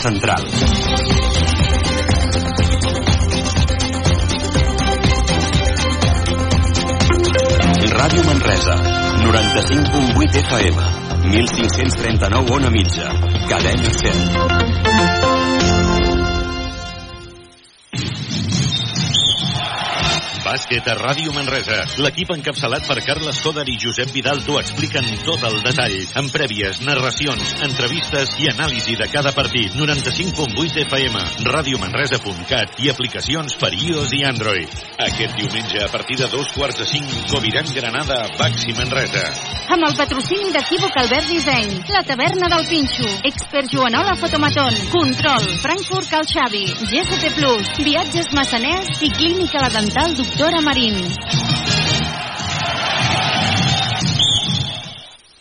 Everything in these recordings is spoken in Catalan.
central. Ràdio Manresa, 95.8 FM, 1539 on a mitja, cadena 100. Bàsquet a Ràdio Manresa. L'equip encapçalat per Carles Coder i Josep Vidal t'ho expliquen tot el detall, amb prèvies, narracions, entrevistes i anàlisi de cada partit. 95.8 FM, radiomanresa.cat i aplicacions per iOS i Android. Aquest diumenge, a partir de dos quarts de cinc, Coviran Granada, Baxi Manresa. Amb el patrocini d'Equívoc Albert Disseny, la taverna del Pinxo, Expert Joanola Fotomaton, Control, Frankfurt Cal Xavi, Plus, Viatges Massaners i Clínica La Dental Doctora Marín.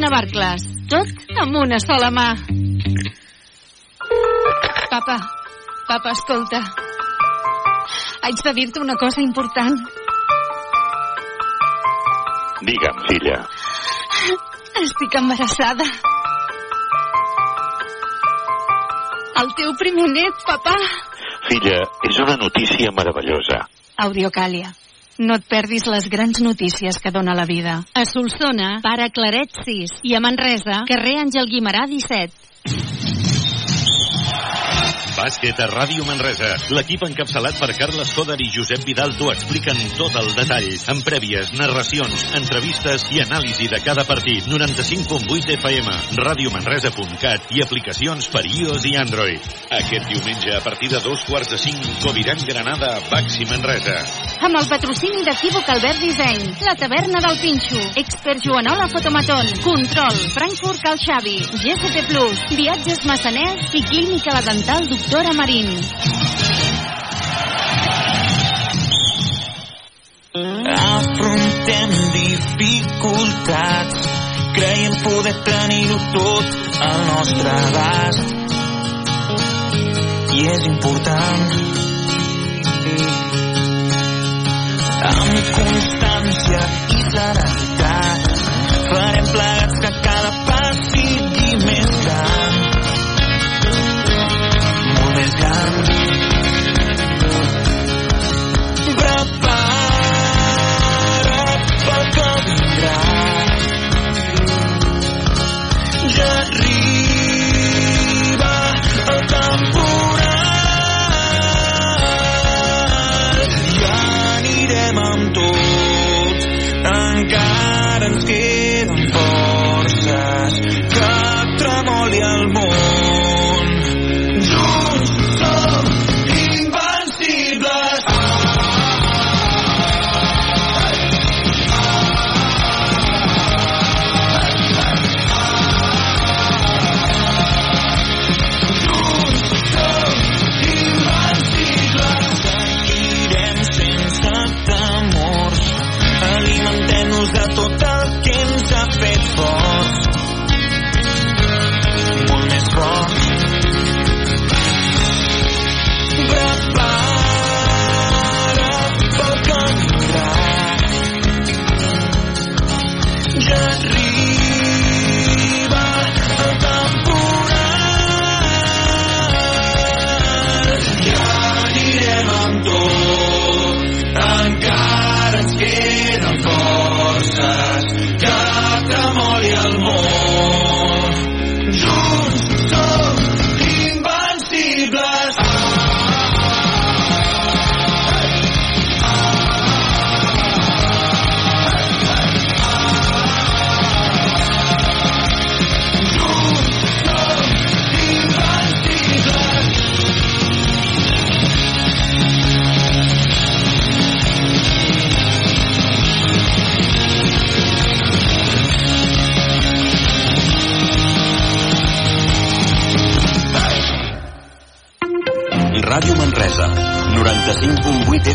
Navarcles. Tot amb una sola mà. Papa, papa, escolta. Haig de dir-te una cosa important. Digue'm, filla. Estic embarassada. El teu primer net, papà. Filla, és una notícia meravellosa. Audiocàlia. No et perdis les grans notícies que dona la vida. A Solsona, pare Claret 6 i a Manresa, carrer Àngel Guimarà 17. Bàsquet a Ràdio Manresa. L'equip encapçalat per Carles Coder i Josep Vidal t'ho expliquen tot el detall, amb prèvies, narracions, entrevistes i anàlisi de cada partit. 95.8 FM, radiomanresa.cat i aplicacions per iOS i Android. Aquest diumenge, a partir de dos quarts de cinc, Coviran Granada, Baxi Manresa. Amb el patrocini d'Equívoc Albert Disseny, la taverna del Pinxo, Expert Joanola Fotomaton, Control, Frankfurt Cal Xavi, GST Plus, Viatges Massaners i Clínica La Dental Doctora Marín. Afrontem dificultats, creiem poder tenir-ho tot al nostre abast. I és important amb constància i serenitat farem plegats que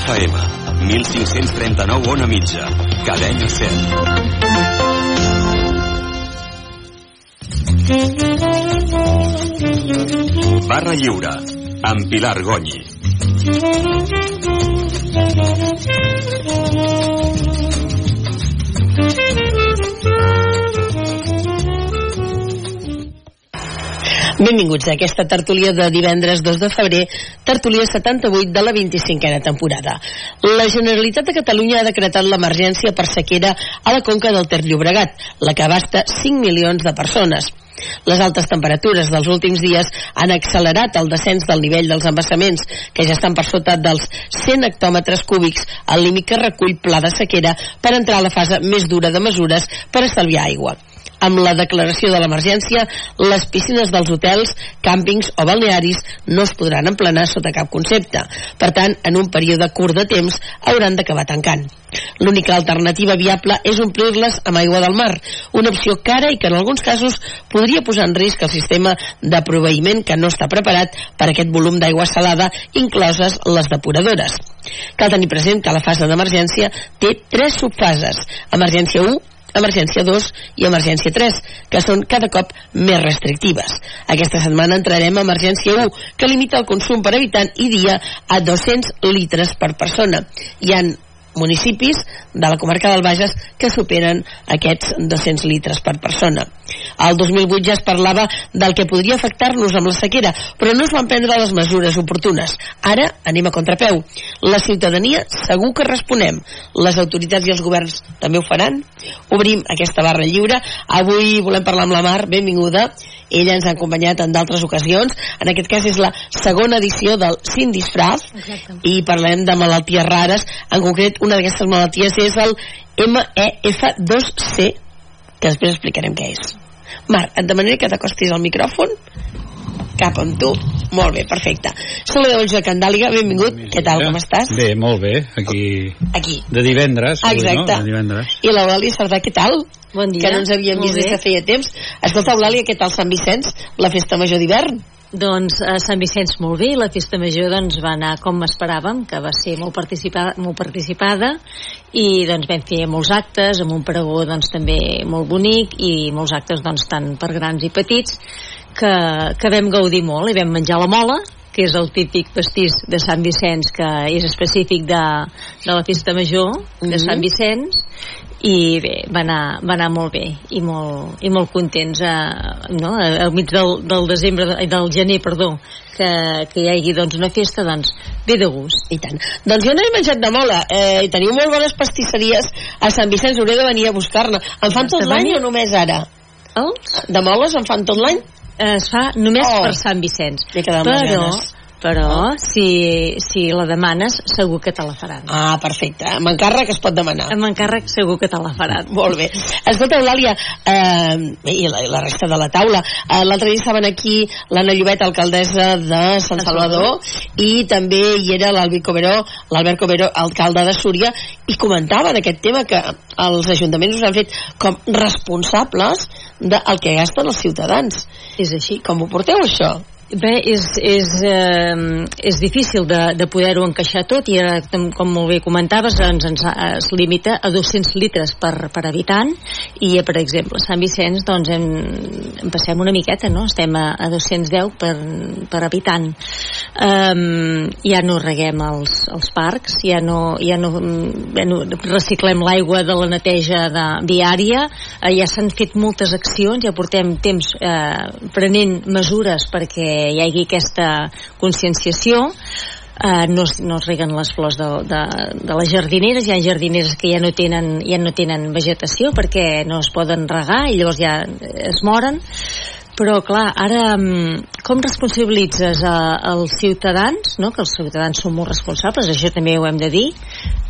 FM, 1539 on a mitja, cadena 100. Barra Lliure, amb Pilar Gonyi. Benvinguts a aquesta tertúlia de divendres 2 de febrer, tertúlia 78 de la 25a temporada. La Generalitat de Catalunya ha decretat l'emergència per sequera a la conca del Ter Llobregat, la que abasta 5 milions de persones. Les altes temperatures dels últims dies han accelerat el descens del nivell dels embassaments, que ja estan per sota dels 100 hectòmetres cúbics, al límit que recull pla de sequera per entrar a la fase més dura de mesures per estalviar aigua amb la declaració de l'emergència, les piscines dels hotels, càmpings o balnearis no es podran emplenar sota cap concepte. Per tant, en un període curt de temps hauran d'acabar tancant. L'única alternativa viable és omplir-les amb aigua del mar, una opció cara i que en alguns casos podria posar en risc el sistema de proveïment que no està preparat per aquest volum d'aigua salada, incloses les depuradores. Cal tenir present que la fase d'emergència té tres subfases. Emergència 1, emergència 2 i emergència 3, que són cada cop més restrictives. Aquesta setmana entrarem a emergència 1, que limita el consum per habitant i dia a 200 litres per persona. Hi han municipis de la comarca del Bages que superen aquests 200 litres per persona. Al 2008 ja es parlava del que podria afectar-nos amb la sequera, però no es van prendre les mesures oportunes. Ara anem a contrapeu. La ciutadania segur que responem. Les autoritats i els governs també ho faran. Obrim aquesta barra lliure. Avui volem parlar amb la Mar, benvinguda. Ella ens ha acompanyat en d'altres ocasions. En aquest cas és la segona edició del Sin Disfraz i parlem de malalties rares. En concret, una d'aquestes malalties és el MEF2C, que després explicarem què és. Marc, et demanaré que t'acostis al micròfon cap amb tu. Molt bé, perfecte. Saludeu el Joan Candàliga, benvingut. Què tal, com estàs? Bé, molt bé, aquí... Aquí. De divendres, avui, Exacte. no? De divendres. I l'Eulàlia Cerdà, què tal? Bon dia. Que no ens havíem Molt vist des bé. de feia temps. Escolta, Eulàlia, què tal Sant Vicenç? La festa major d'hivern? Doncs a Sant Vicenç molt bé, la festa major doncs, va anar com esperàvem, que va ser molt participada, molt participada i doncs vam fer molts actes, amb un pregó doncs, també molt bonic i molts actes doncs, tant per grans i petits que, que vam gaudir molt i vam menjar la mola que és el típic pastís de Sant Vicenç que és específic de, de la festa major de Mhm. Sant Vicenç i bé, va anar, va anar molt bé i molt, i molt contents eh, no? al mig del, del desembre del gener, perdó que, que hi hagi doncs, una festa doncs ve de gust I tant. Doncs jo no he menjat de mola. Eh, i teniu molt bones pastisseries a Sant Vicenç. Hauré de venir a buscar-ne. En fan tot l'any o només ara? els De moles en fan tot l'any? es fa només Oh. per Sant Vicenç però, ganes. Però si, si la demanes segur que te la faran Ah, perfecte. Amb encàrrec es pot demanar. amb encàrrec segur que te la faran Molt bé. Escolta, Eulàlia, eh, i, la, la resta de la taula, eh, l'altre dia estaven aquí l'Anna Llobet, alcaldessa de Sant Salvador, i també hi era l'Albi Coberó, l'Albert Coberó, alcalde de Súria, i comentaven aquest tema que els ajuntaments us han fet com responsables del que gasten els ciutadans. és així Com ho porteu, això? Bé, és, és, eh, és difícil de, de poder-ho encaixar tot i ara, com, molt bé comentaves ens, ens es limita a 200 litres per, per habitant i per exemple a Sant Vicenç doncs hem, en passem una miqueta no? estem a, a 210 per, per habitant um, ja no reguem els, els parcs ja no, ja no, ja no reciclem l'aigua de la neteja de, diària eh, ja s'han fet moltes accions ja portem temps eh, prenent mesures perquè hi hagi aquesta conscienciació Uh, no, es, no es reguen les flors de, de, de les jardineres. Hi ha jardineres que ja no tenen ja no tenen vegetació perquè no es poden regar i llavors ja es moren. Però clar, ara mm, com responsabilitzes a, als ciutadans no? que els ciutadans són molt responsables això també ho hem de dir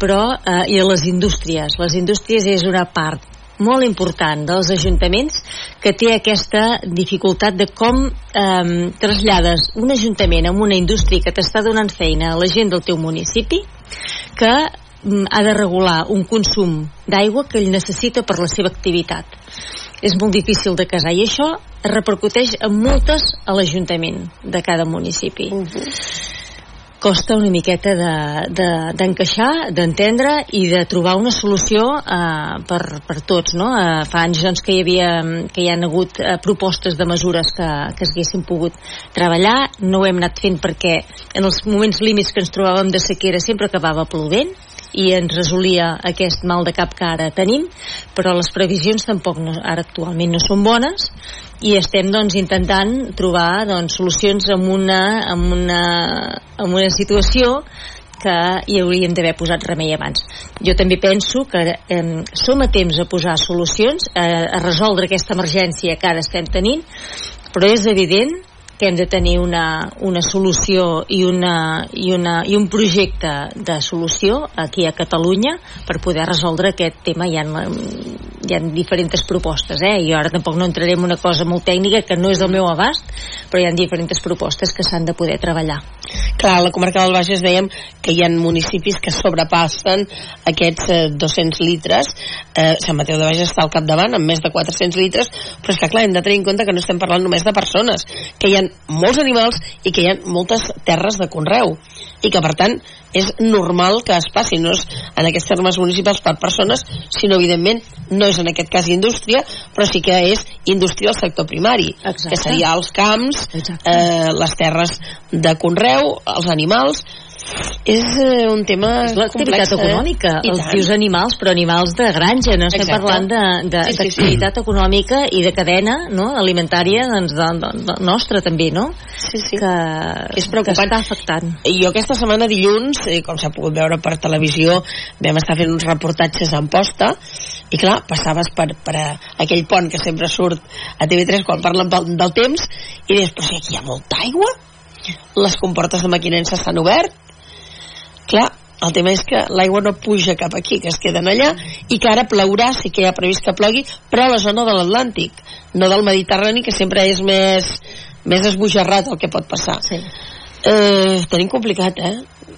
però, eh, i a les indústries. Les indústries és una part molt important dels ajuntaments que té aquesta dificultat de com eh, trasllades un ajuntament amb una indústria que t'està donant feina a la gent del teu municipi que mm, ha de regular un consum d'aigua que ell necessita per la seva activitat és molt difícil de casar i això repercuteix en multes a l'Ajuntament de cada municipi. Costa una miqueta d'encaixar, de, de, d'entendre i de trobar una solució eh, per, per tots, no? Eh, fa anys doncs, que hi havia que hi ha hagut eh, propostes de mesures que, que s'haguessin pogut treballar, no ho hem anat fent perquè en els moments límits que ens trobàvem de sequera sempre acabava plovent i ens resolia aquest mal de cap que ara tenim, però les previsions tampoc no, ara actualment no són bones i estem doncs, intentant trobar doncs, solucions en una, en una, en una situació que hi hauríem d'haver posat remei abans. Jo també penso que eh, som a temps a posar solucions, eh, a resoldre aquesta emergència que ara estem tenint, però és evident que hem de tenir una, una solució i, una, i, una, i un projecte de solució aquí a Catalunya per poder resoldre aquest tema. Hi ha, hi ha diferents propostes, eh? i ara tampoc no entrarem en una cosa molt tècnica que no és del meu abast, però hi ha diferents propostes que s'han de poder treballar. Clar, a la comarca del Bages dèiem que hi ha municipis que sobrepassen aquests eh, 200 litres. Eh, Sant Mateu de Bages està al capdavant amb més de 400 litres, però és que clar, hem de tenir en compte que no estem parlant només de persones, que hi ha molts animals i que hi ha moltes terres de conreu i que per tant és normal que es passi no és en aquests termes municipals per persones sinó evidentment no és en aquest cas indústria però sí que és indústria al sector primari Exacte. que seria els camps eh, les terres de conreu els animals és eh, un tema és l'activitat complex, econòmica eh? els dius animals però animals de granja no estem Exacte. parlant d'activitat Sí, sí, sí. econòmica i de cadena no? alimentària doncs, de, de, de, nostra també no? sí, sí. que, És preocupant. que està afectant I jo aquesta setmana dilluns, eh, com s'ha pogut veure per televisió, vam estar fent uns reportatges en posta i clar, passaves per, per aquell pont que sempre surt a TV3 quan parlen del temps i deies, però si aquí hi ha molta aigua les comportes de maquinensa s'han obert clar, el tema és que l'aigua no puja cap aquí, que es queden allà i que ara plourà, sí que hi ha previst que plogui però a la zona de l'Atlàntic no del Mediterrani, que sempre és més més esbojarrat el que pot passar sí. eh, tenim complicat, eh?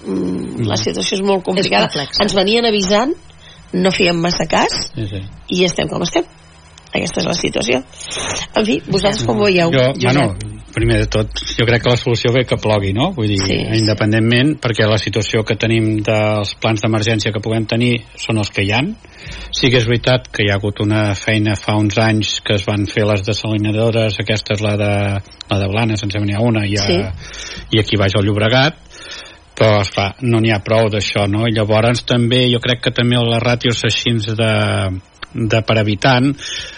Mm, la situació és molt complicada. És. Ens venien avisant, no fèiem massa cas, Sí, sí. i estem com estem. Aquesta és la situació. En fi, vosaltres com ho veieu? Jo, Josep? bueno, primer de tot, jo crec que la solució ve que plogui, no? Vull dir, Sí, sí. independentment, perquè la situació que tenim dels plans d'emergència que puguem tenir són els que hi han. Sí que és veritat que hi ha hagut una feina fa uns anys que es van fer les desalinadores, aquesta és la de, la de Blanes, em sembla n'hi ha una, i, a, i aquí baix al Llobregat, però esclar, no n'hi ha prou d'això no? i llavors també jo crec que també les ràtios així de, de per habitant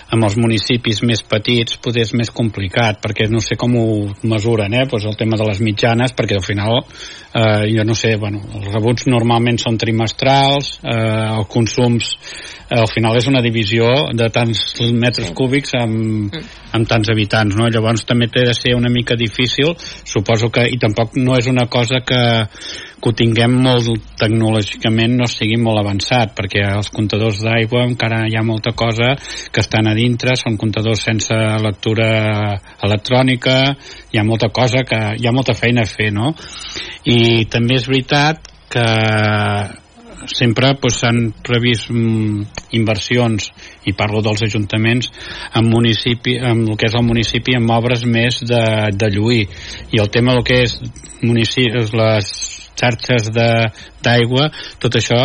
amb els municipis més petits poder és més complicat perquè no sé com ho mesuren eh? pues el tema de les mitjanes perquè al final eh, jo no sé, bueno, els rebuts normalment són trimestrals eh, els consums eh, al final és una divisió de tants metres cúbics amb, amb tants habitants no? llavors també té de ser una mica difícil suposo que, i tampoc no és una cosa que, que ho tinguem molt tecnològicament no sigui molt avançat perquè els comptadors d'aigua encara hi ha molta cosa que estan a dintre són comptadors sense lectura electrònica hi ha molta cosa que hi ha molta feina a fer no? i també és veritat que sempre pues, s'han previst mm, inversions i parlo dels ajuntaments en, municipi, en el que és el municipi amb obres més de, de lluir i el tema del que és municipis, les xarxes d'aigua tot això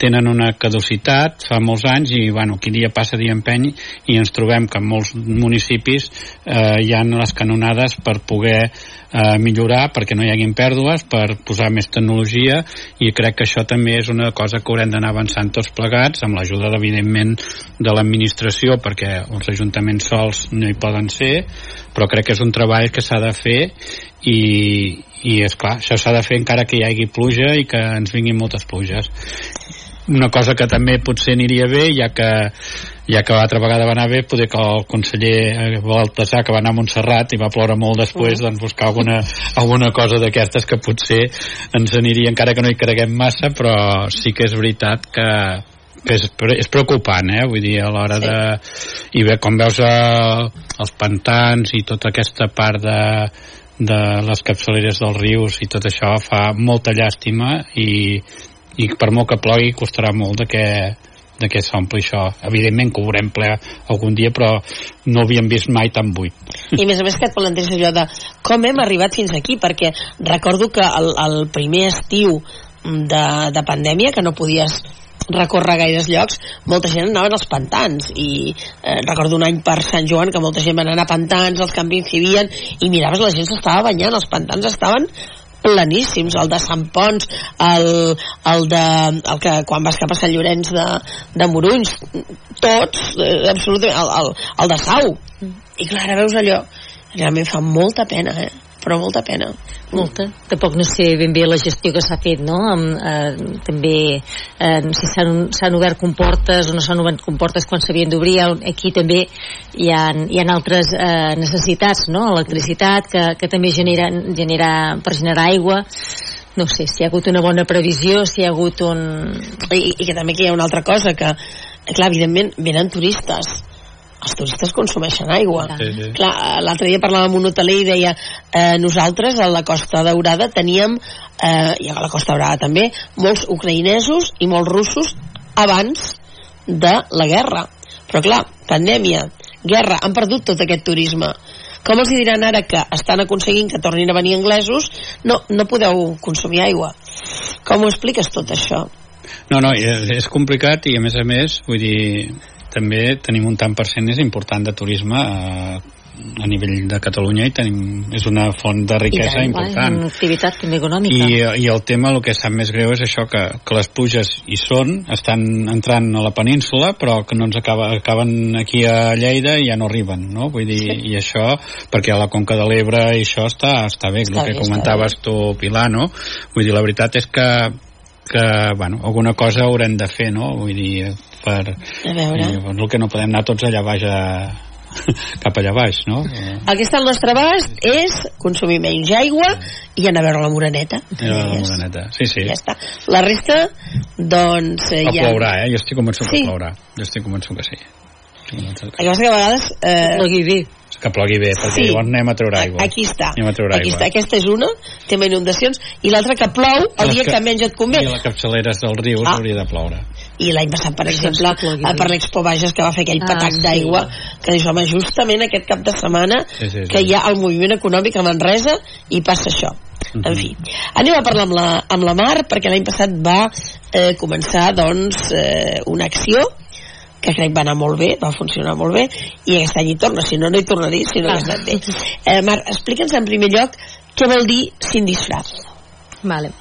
tenen una caducitat fa molts anys i bueno, aquí dia passa dia empeny i ens trobem que en molts municipis eh, hi han les canonades per poder eh, millorar perquè no hi haguin pèrdues, per posar més tecnologia i crec que això també és una cosa que haurem d'anar avançant tots plegats amb l'ajuda evidentment de l'administració perquè els ajuntaments sols no hi poden ser però crec que és un treball que s'ha de fer i, i és clar, això s'ha de fer encara que hi hagi pluja i que ens vinguin moltes pluges. Una cosa que també potser aniria bé ja que ja que l'altra vegada va anar bé, poder que el conseller eh, Baltasar, que va anar a Montserrat i va ploure molt després, doncs buscar alguna, alguna cosa d'aquestes que potser ens aniria, encara que no hi creguem massa, però sí que és veritat que, que és, és preocupant, eh? Vull dir, a l'hora sí. de... I bé, com veus eh, els pantans i tota aquesta part de, de les capçaleres dels rius i tot això fa molta llàstima i, i per molt que plogui costarà molt de que, de què s'ompli això. Evidentment que ho veurem ple algun dia, però no havíem vist mai tan buit. I a més a més que et planteges allò de com hem arribat fins aquí, perquè recordo que el, el primer estiu de, de pandèmia, que no podies recórrer gaires llocs, molta gent anava als pantans i eh, recordo un any per Sant Joan que molta gent va anar a pantans, els campings hi havia i miraves la gent s'estava banyant, els pantans estaven planíssims, el de Sant Pons, el, el de el que quan vas cap a Sant Llorenç de, de Morunys, tots, eh, absolutament, el, el, el de Sau. I clar, ara veus allò, realment fa molta pena, eh? Però molta pena. Molta. Tampoc no sé ben bé la gestió que s'ha fet, no? Amb, eh, també eh, si s'han obert comportes o no s'han obert comportes quan s'havien d'obrir. Aquí també hi ha, hi ha altres eh, necessitats, no? Electricitat, que, que també genera, genera, per generar aigua no sé, si hi ha hagut una bona previsió, si hi ha hagut un... I, i que també que hi ha una altra cosa, que, clar, evidentment, venen turistes, els turistes consumeixen aigua. Sí, sí. Clar, l'altre dia parlàvem amb un hoteler i deia eh, nosaltres a la Costa Daurada teníem, eh, i a la Costa Daurada també, molts ucraïnesos i molts russos abans de la guerra. Però clar, pandèmia, guerra, han perdut tot aquest turisme. Com els diran ara que estan aconseguint que tornin a venir anglesos, no, no podeu consumir aigua. Com ho expliques tot això? No, no, és, és complicat i a més a més, vull dir, també tenim un tant per cent és important de turisme a, a nivell de Catalunya i tenim, és una font de riquesa I tant, important. Una activitat també econòmica. I, I el tema, el que sap més greu és això, que, que les pluges hi són, estan entrant a la península, però que no ens acaba, acaben aquí a Lleida i ja no arriben, no? Vull dir, sí. i això, perquè a la Conca de l'Ebre i això està, està bé, Està el que bé, comentaves tu, Pilar, no? Vull dir, la veritat és que que, bueno, alguna cosa haurem de fer, no? Vull dir, per... A veure. Doncs, el que no podem anar tots allà baix a, cap allà baix, no? Eh, El que està al nostre abast és consumir menys aigua i anar a veure la moreneta. Era la deies. moreneta. Sí, sí. Ja està. La resta, doncs... Eh, O ja... plourà, eh? Jo estic convençut Sí. que plourà. Jo estic convençut que sí. El que passa que a vegades... Eh, bé. Que plogui bé, perquè Sí. llavors anem a treure aigua. Aquí està. Anem a treure Aquí aigua. està. Aquesta és una, tema inundacions, i l'altra que plou el Les dia que- que menys et convé. I a les capçaleres del riu Ah. hauria de ploure. I l'any passat, per exemple, que plogui eh, per l'Expo Bages, que va fer aquell Ah, patac sí. d'aigua, que dius, home, justament aquest cap de setmana Sí, sí, sí. que hi ha el moviment econòmic a Manresa i passa això. Mhm. En fi, anem a parlar amb la, amb la Mar, perquè l'any passat va eh, començar, doncs, eh, una acció que crec va anar molt bé, va funcionar molt bé, i aquest any hi torna, si no, no hi tornaria, si no hagués anat bé. Eh, Mar, explica'ns en primer lloc què vol dir sin disfraz. Vale.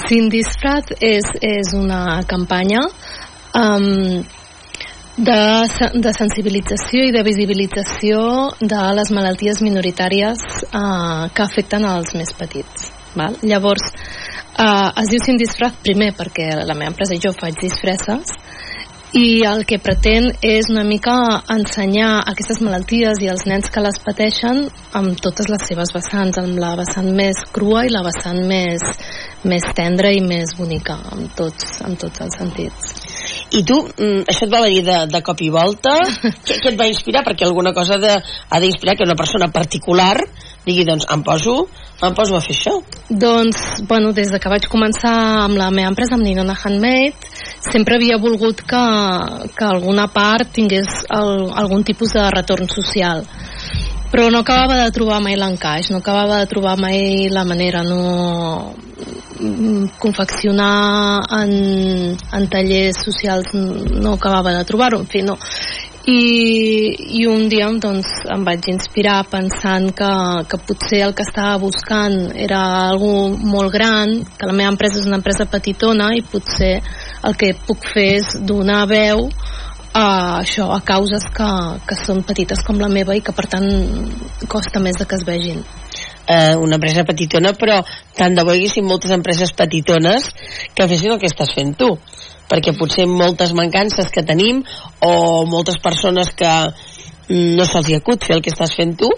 Sin disfraz és, és una campanya um, de, de sensibilització i de visibilització de les malalties minoritàries uh, que afecten als més petits. Val? Llavors, uh, es diu sin disfraz primer perquè la meva empresa jo faig disfresses i el que pretén és una mica ensenyar aquestes malalties i els nens que les pateixen amb totes les seves vessants, amb la vessant més crua i la vessant més, més tendra i més bonica, amb tots, amb tots els sentits. I tu, mm, això et va venir de, de cop i volta? què, què et va inspirar? Perquè alguna cosa de, ha d'inspirar que una persona particular digui, doncs, em poso, em poso a fer això. Doncs, bueno, des de que vaig començar amb la meva empresa, amb Ninona Handmade, sempre havia volgut que, que alguna part tingués el, algun tipus de retorn social però no acabava de trobar mai l'encaix, no acabava de trobar mai la manera, no mm, confeccionar en, en tallers socials no acabava de trobar-ho, en fi, no. I, i un dia doncs, em vaig inspirar pensant que, que potser el que estava buscant era algo molt gran, que la meva empresa és una empresa petitona i potser el que puc fer és donar veu a això, a causes que, que són petites com la meva i que per tant costa més de que es vegin. Eh, una empresa petitona, però tant de bo hi haguessin moltes empreses petitones que fessin el que estàs fent tu. Perquè potser moltes mancances que tenim o moltes persones que mm, no se'ls hi acut fer el que estàs fent tu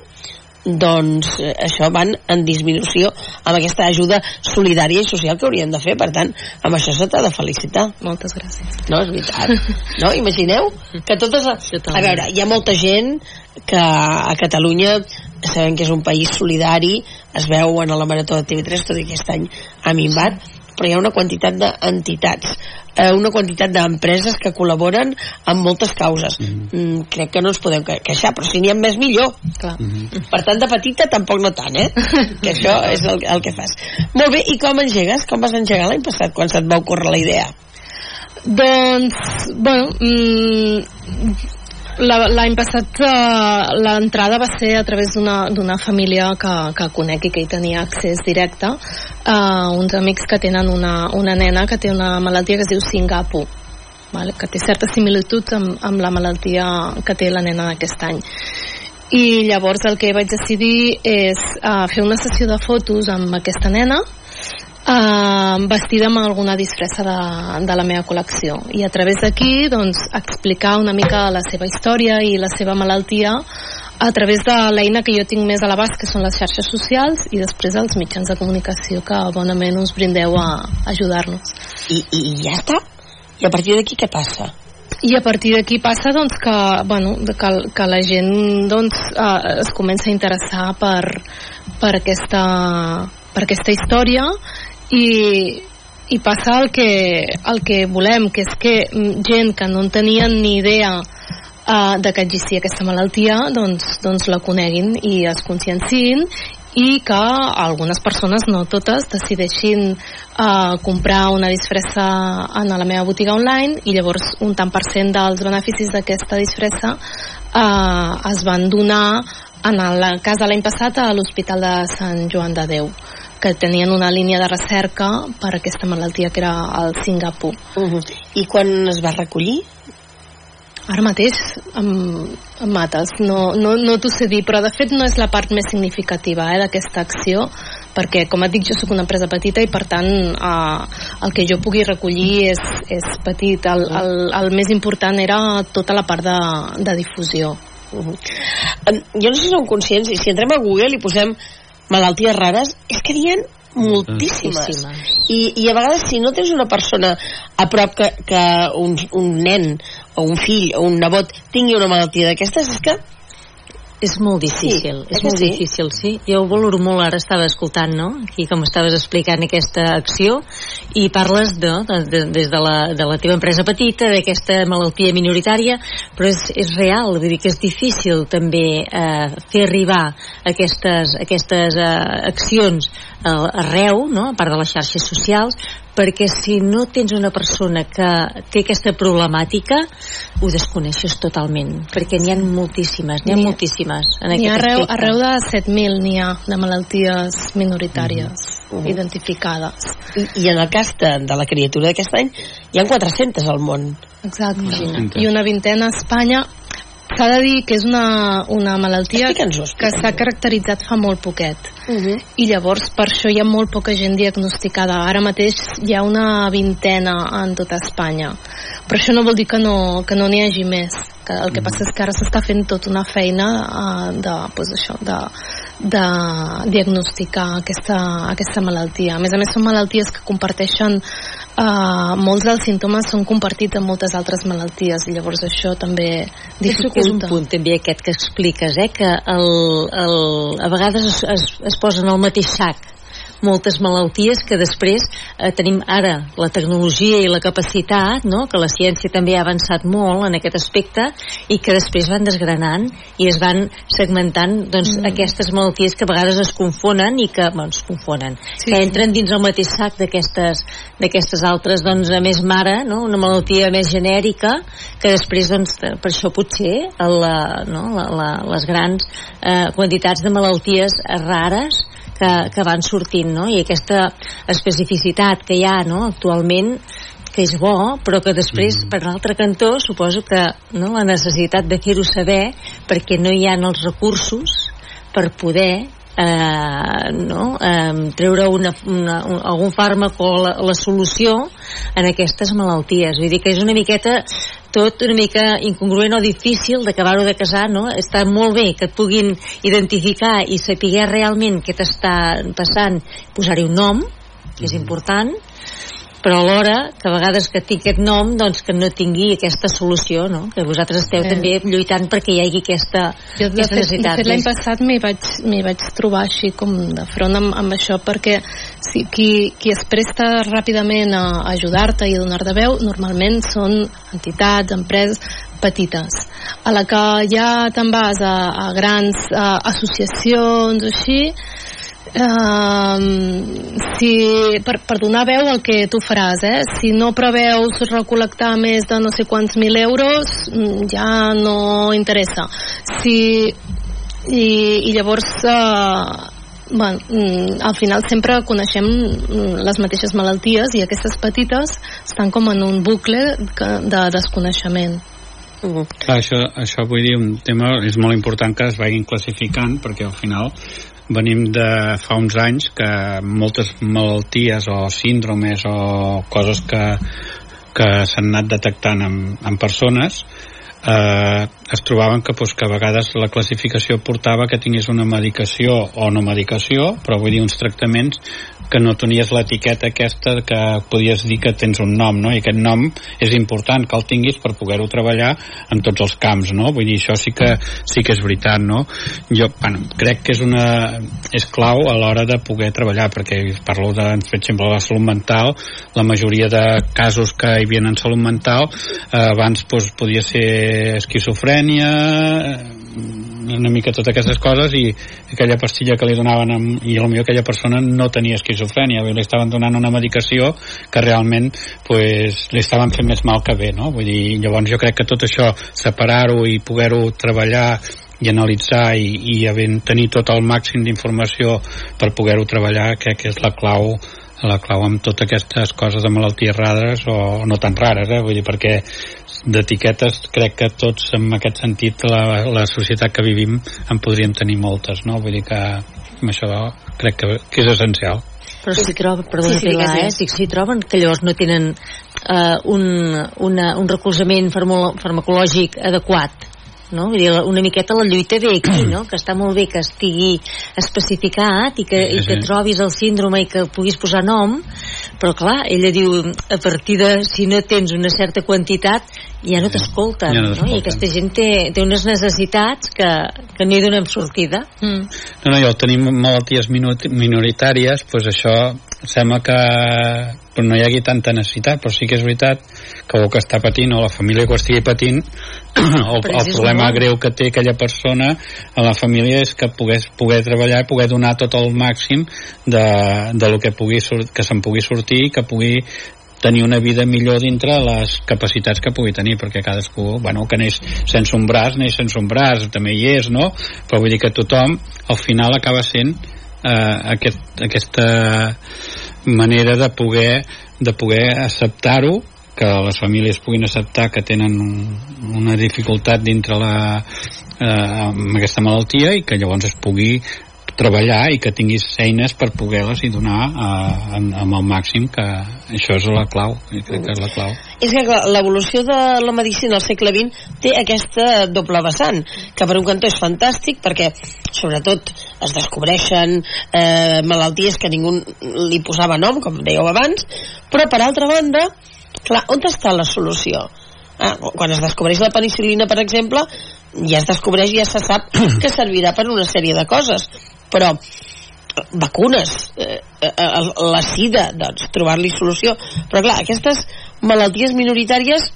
doncs eh, això van en disminució amb aquesta ajuda solidària i social que hauríem de fer, per tant amb això se t'ha de felicitar Moltes gràcies. no, és veritat. No? Imagineu que totes... A veure, hi ha molta gent que a Catalunya sabem que és un país solidari, es veu en la Marató de TV3, tot i que aquest any ha minvat, però hi ha una quantitat d'entitats eh, una quantitat d'empreses que col·laboren amb moltes causes Mhm. mm, crec que no ens podem que- queixar però si n'hi ha més millor Clar. per tant de petita tampoc no tant eh? que això és el, el que fas molt bé, i com engegues? com vas engegar l'any passat quan se't va ocórrer la idea? Doncs, bueno, mm, l'any passat uh, l'entrada va ser a través d'una família que, que conec i que hi tenia accés directe uh, uns amics que tenen una, una nena que té una malaltia que es diu Singapu vale? que té certes similituds amb, amb la malaltia que té la nena d'aquest any i llavors el que vaig decidir és uh, fer una sessió de fotos amb aquesta nena uh, vestida amb alguna disfressa de, de la meva col·lecció i a través d'aquí doncs, explicar una mica la seva història i la seva malaltia a través de l'eina que jo tinc més a l'abast que són les xarxes socials i després els mitjans de comunicació que bonament us brindeu a ajudar-nos I, i, i ja està? i a partir d'aquí què passa? i a partir d'aquí passa doncs, que, bueno, que, que la gent doncs, eh, es comença a interessar per, per, aquesta, per aquesta història i, i passa el que, el que volem, que és que mm, gent que no en tenien ni idea uh, de que existia aquesta malaltia doncs, doncs la coneguin i es conscienciïn i que algunes persones, no totes, decideixin uh, comprar una disfressa en la meva botiga online i llavors un tant per cent dels beneficis d'aquesta disfressa uh, es van donar en el cas de l'any passat a l'Hospital de Sant Joan de Déu que tenien una línia de recerca per aquesta malaltia que era el Singapur. Uh -huh. I quan es va recollir? Ara mateix em, em mates, no, no, no t'ho sé dir, però de fet no és la part més significativa eh, d'aquesta acció, perquè com et dic jo sóc una empresa petita i per tant eh, el que jo pugui recollir és, és petit, el, el, el més important era tota la part de, de difusió. Uh -huh. Jo no sé si som conscients, i si entrem a Google i posem malalties rares, és que n'hi ha moltíssimes. Moltíssimes. I, I a vegades si no tens una persona a prop que, que un, un nen o un fill o un nebot tingui una malaltia d'aquestes, és que És molt difícil, Sí, és molt sí? difícil, sí. Jo ho valoro molt, ara estava escoltant, no?, aquí com estaves explicant aquesta acció, i parles de, de, de, des de la, de la teva empresa petita, d'aquesta malaltia minoritària, però és, és real, vull dir que és difícil també eh, fer arribar aquestes, aquestes eh, accions eh, arreu, no?, a part de les xarxes socials, perquè si no tens una persona que té aquesta problemàtica ho desconeixes totalment perquè n'hi ha moltíssimes, n'hi ha moltíssimes en aquest arreu, aspecte. arreu de 7.000 n'hi ha de malalties minoritàries Mhm. identificades. i, i en el cas de, de la criatura d'aquest any hi ha 400 al món Exacte. Imagina't. I una vintena a Espanya. S'ha de dir que és una, una malaltia que s'ha caracteritzat fa molt poquet. uh -huh. I llavors per això hi ha molt poca gent diagnosticada. Ara mateix hi ha una vintena en tota Espanya. Però això no vol dir que no que no n'hi hagi més. Que el que passa és que ara s'està fent tota una feina uh, de, pues això, de, de diagnosticar aquesta, aquesta malaltia. A més a més són malalties que comparteixen uh, molts dels símptomes són compartits amb moltes altres malalties i llavors això també Penso que és un dificulta. punt també aquest que expliques, eh? que el, el, a vegades es, es, es posen al mateix sac moltes malalties que després eh, tenim ara la tecnologia i la capacitat, no? que la ciència també ha avançat molt en aquest aspecte i que després van desgranant i es van segmentant doncs, mm. aquestes malalties que a vegades es confonen i que, bueno, es confonen, Sí. que entren dins el mateix sac d'aquestes altres, doncs, a més mare, no? una malaltia més genèrica que després, doncs, per això potser la, no? la, la, les grans eh, quantitats de malalties rares que, que van sortint, no? I aquesta especificitat que hi ha, no?, actualment, que és bo, però que després, mm. per l'altre cantó, suposo que no, la necessitat de fer-ho saber perquè no hi ha els recursos per poder eh, no, eh, treure una, una, un, algun fàrmac o la, la solució en aquestes malalties. Vull dir que és una miqueta tot una mica incongruent o difícil d'acabar-ho de casar, no? Està molt bé que et puguin identificar i saber realment què t'està passant, posar-hi un nom, que és important, però alhora que a vegades que tingui aquest nom doncs que no tingui aquesta solució no? que vosaltres esteu Eh. també lluitant perquè hi hagi aquesta, Jo, de aquesta fet, de necessitat fet l'any passat m'hi vaig, vaig trobar així com de front amb, amb això perquè sí, qui, qui es presta ràpidament a, ajudar-te i a donar-te veu normalment són entitats, empreses petites. A la que ja te'n vas a, a grans a, associacions o així, eh, si, per, per donar veu al que tu faràs, eh? si no preveus recol·lectar més de no sé quants mil euros, mm, ja no interessa. Si, i, i llavors eh, bueno, mm, al final sempre coneixem mm, les mateixes malalties i aquestes petites estan com en un bucle de desconeixement. Uh. Clar, això, això vull dir un tema és molt important que es vagin classificant perquè al final venim de fa uns anys que moltes malalties o síndromes o coses que, que s'han anat detectant en, en persones eh, es trobaven que, pues, que a vegades la classificació portava que tingués una medicació o no medicació, però vull dir uns tractaments que no tenies l'etiqueta aquesta que podies dir que tens un nom, no? I aquest nom és important que el tinguis per poder-ho treballar en tots els camps, no? Vull dir, això sí que, sí que és veritat, no? Jo, bueno, crec que és una... és clau a l'hora de poder treballar, perquè parlo de, per exemple, la salut mental, la majoria de casos que hi havia en salut mental eh, abans pues, podia ser esquizofrènia, eh, una mica totes aquestes coses i aquella pastilla que li donaven amb, i potser aquella persona no tenia esquizofrènia li estaven donant una medicació que realment pues, li estaven fent més mal que bé no? Vull dir, llavors jo crec que tot això separar-ho i poder-ho treballar i analitzar i, i tenir tot el màxim d'informació per poder-ho treballar crec que és la clau la clau amb totes aquestes coses de malalties rares o no tan rares, eh? vull dir, perquè d'etiquetes crec que tots en aquest sentit la, la societat que vivim en podríem tenir moltes, no? Vull dir que amb això crec que, que és essencial. Però si troben, perdona, sí, sí, Pilar, eh? si, si troben que llavors no tenen eh, un, una, un recolzament farmacològic adequat no? Vull dir, una miqueta la lluita ve aquí, no? Que està molt bé que estigui especificat i que, sí, sí. i que trobis el síndrome i que puguis posar nom, però clar, ella diu, a partir de si no tens una certa quantitat, ja no t'escolten, ja no, no? I aquesta gent té, té unes necessitats que, que no hi donem sortida. Mm. No, no, i el tenim malalties minoritàries, doncs això sembla que però no hi hagi tanta necessitat, però sí que és veritat que el que està patint o la família que ho estigui patint el, el problema greu que té aquella persona a la família és que pogués poder treballar i poder donar tot el màxim de, de lo que, pugui que se'n pugui sortir que pugui tenir una vida millor dintre les capacitats que pugui tenir, perquè cadascú, bueno, que neix sense un braç, neix sense un braç, també hi és, no? Però vull dir que tothom, al final, acaba sent eh, aquest, aquesta manera de poder de poder acceptar-ho que les famílies puguin acceptar que tenen un, una dificultat dintre la, eh, amb aquesta malaltia i que llavors es pugui treballar i que tinguis eines per poder-les i donar eh, amb el màxim que això és la clau crec que és la clau és que l'evolució de la medicina al segle XX té aquesta doble vessant que per un cantó és fantàstic perquè sobretot es descobreixen eh, malalties que ningú li posava nom com dèieu abans però per altra banda clar, on està la solució? Ah, quan es descobreix la penicilina per exemple ja es descobreix i ja se sap que servirà per una sèrie de coses però vacunes eh, eh, la sida doncs trobar-li solució però clar, aquestes malalties minoritàries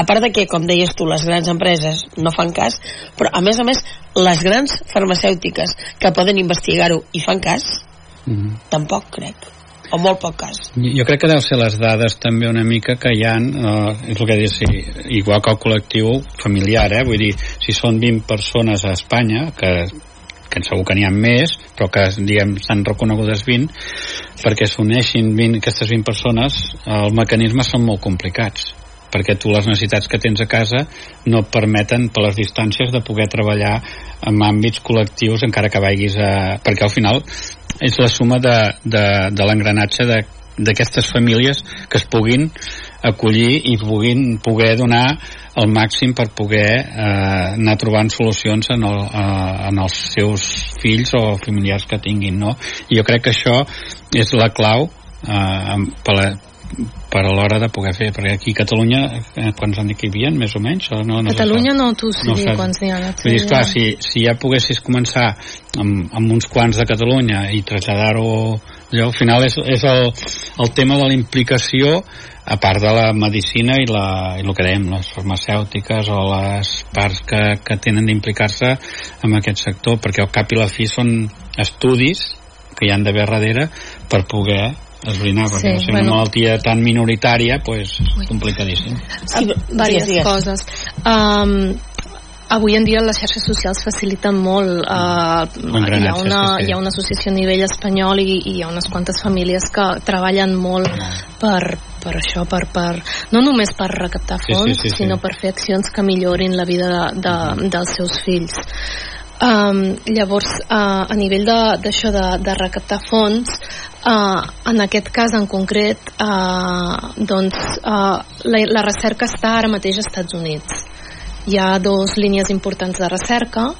a part de que, com deies tu, les grans empreses no fan cas, però a més a més les grans farmacèutiques que poden investigar-ho i fan cas mm -hmm. tampoc crec o molt poc cas. Jo crec que deu ser les dades també una mica que hi ha, eh, és el que dius, sí, igual que el col·lectiu familiar, eh? vull dir, si són 20 persones a Espanya, que que segur que n'hi ha més, però que diguem s'han reconegudes 20, perquè s'uneixin 20, aquestes 20 persones, els mecanismes són molt complicats perquè tu les necessitats que tens a casa no et permeten per les distàncies de poder treballar en àmbits col·lectius encara que vagis a... perquè al final és la suma de, de, de l'engranatge d'aquestes famílies que es puguin acollir i puguin poder donar el màxim per poder eh, anar trobant solucions en, el, eh, en els seus fills o familiars que tinguin no? i jo crec que això és la clau eh, per, a, per a l'hora de poder fer, perquè aquí a Catalunya eh, quants han dit que hi havia, més o menys? O no, no Catalunya no t'ho sé no quants n'hi ha. Vull dir, si, si ja poguessis començar amb, amb uns quants de Catalunya i traslladar-ho allò al final és, és el, el tema de la implicació a part de la medicina i, la, i el que dèiem, les farmacèutiques o les parts que, que tenen d'implicar-se en aquest sector, perquè al cap i la fi són estudis que hi han d'haver darrere per poder esbrinar, perquè Sí, sí, bueno. una malaltia tan minoritària pues, és complicadíssim. Sí, diverses digues, digues. coses. Um, avui en dia les xarxes socials faciliten molt uh, hi, ha una, sí, sí. hi ha una associació a nivell espanyol i, i hi ha unes quantes famílies que treballen molt per, per això, per, per, no només per recaptar Sí, sí, fons, sí, sí. sinó per fer accions que millorin la vida de, de, dels seus fills. Um, llavors, uh, a nivell d'això de, de, de recaptar fons, uh, en aquest cas en concret, uh, doncs, uh, la, la recerca està ara mateix als Estats Units. Hi ha dues línies importants de recerca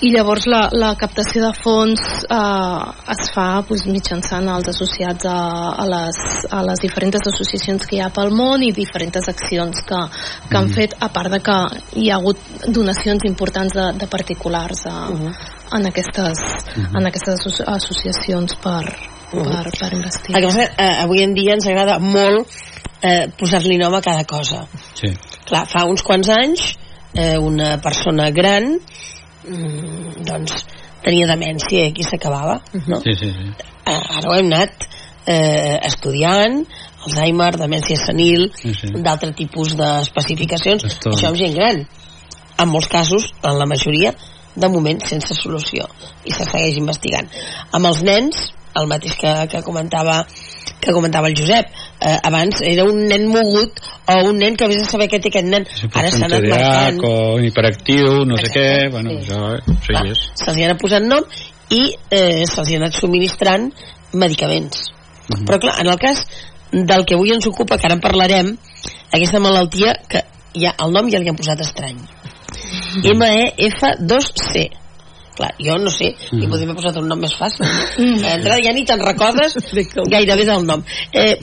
i llavors la, la captació de fons eh, es fa doncs, mitjançant els associats a, a, les, a les diferents associacions que hi ha pel món i diferents accions que, que han fet, a part de que hi ha hagut donacions importants de, de particulars a, en aquestes, en aquestes asso associacions per, per, per investigar. El que passa, és que, eh, avui en dia ens agrada molt eh, posar-li nom a cada cosa. Sí. Clar, fa uns quants anys eh, una persona gran mm, doncs tenia demència i aquí s'acabava no? Sí, sí, sí. Ara ho hem anat eh, estudiant Alzheimer, demència senil Sí, sí. d'altre tipus d'especificacions Esto- això amb gent gran en molts casos, en la majoria de moment sense solució i se segueix investigant amb els nens el mateix que, que comentava que comentava el Josep eh, abans era un nen mogut o un nen que vés a saber què té aquest nen Sí, ara s'ha anat marcant o hiperactiu, no sé què, bueno, sí. això, això Clar, hi és. se'ls hi ha anat posant nom i eh, se'ls hi ha anat subministrant medicaments. Mhm. Però clar, en el cas del que avui ens ocupa, que ara en parlarem, aquesta malaltia que ja el nom ja li han posat estrany. E MEF2C. Clar, jo no sé, li Mhm. podríem haver posat un nom més fàcil. No? D'entrada ja ni te'n recordes gairebé del nom. Eh,